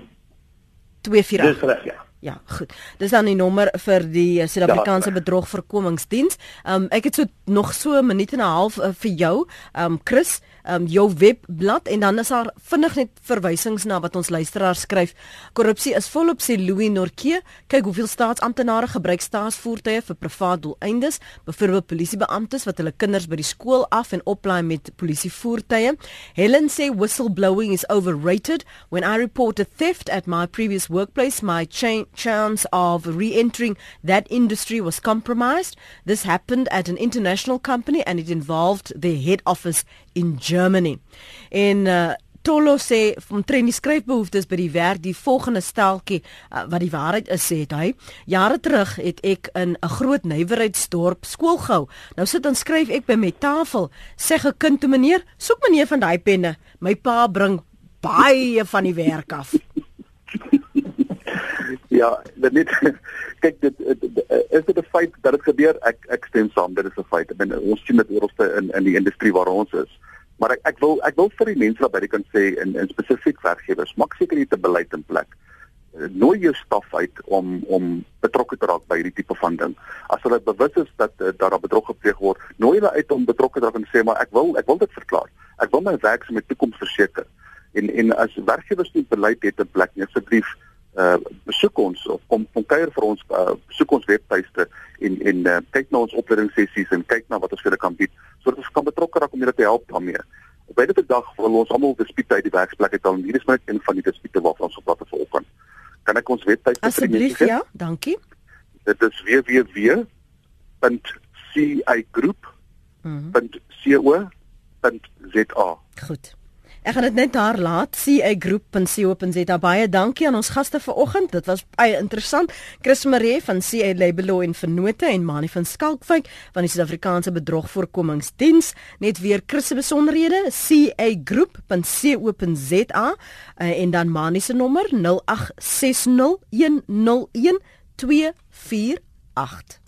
Dis reg, ja. Ja, goed. Dis dan die nommer vir die eh, Suid-Afrikaanse ja, Bedrogvoorkomingsdiens. Um ek het so nog so 'n minuut en 'n half uh, vir jou, um Chris, um jou webblad en dan is daar vinnig net verwysings na wat ons luisteraars skryf. Korrupsie is volop sê Louis Norke. Kyk hoeveel staatsamptenare gebruik staatsvoertuie vir privaat doeleindes, byvoorbeeld polisiebeamptes wat hulle kinders by die skool af en oplaai met polisievoertuie. Helen sê whistleblowing is overrated. When I reported theft at my previous workplace, my chain chance of re-entering that industry was compromised. This happened at an international company and it involved their head office in Germany. In uh, Tolo sê van training skryfbehoeftes by die werk die volgende steltjie uh, wat die waarheid is sê hy. Jare terug het ek in 'n groot nywerheidsdorp skool gehou. Nou sit en skryf ek by my tafel. Sê 'n kind toe meneer soek meneer van daai penne. My pa bring baie van die werk af Ja, dit net kyk dit, dit, dit is dit 'n feit dat dit gebeur. Ek ek stem saam, dit is 'n feit. Ek bedoel ons sien dit oralste in in die industrie waar ons is. Maar ek ek wil ek wil vir die mense wat by kan sê in in spesifiek werkgewers, maak seker jy te beleid in plek. Nooi jou staf uit om om betrokke te raak by hierdie tipe van ding. As hulle bewus is dat dat daar bedrog gepleeg word, nooi hulle uit om betrokke te raak en sê maar ek wil ek wil dit verklaar. Ek wil my werk se met toekoms verseker. En en as werkgewers nie beleid het in plek nie, asseblief uh besoek ons of kom kom kuier vir ons uh besoek ons webtuiste en en uh, kyk na ons opleidingssessies en kyk na wat ons vir julle kan bied sodat ons kan betrokke raak om julle te help daarmee. Op baie dag wil ons almal dispute uit die werksplek het al hier is net een van die dispute waarvan ons gepraat het vanoggend. Kan ek ons webtuiste Asseblief ja, dankie. Dit is www.cigroup.co.za. Goed. Ek gaan dit net daar laat. CA Groep.co.za. Baie dankie aan ons gaste vanoggend. Dit was baie interessant. Chris Maree van CA Labello en Vennote en Mani van Skalkwyk van die Suid-Afrikaanse Bedrogvoorkomingsdiens. Net weer Chris se besonderhede: CA Groep.co.za uh, en dan Mani se nommer 0860101248.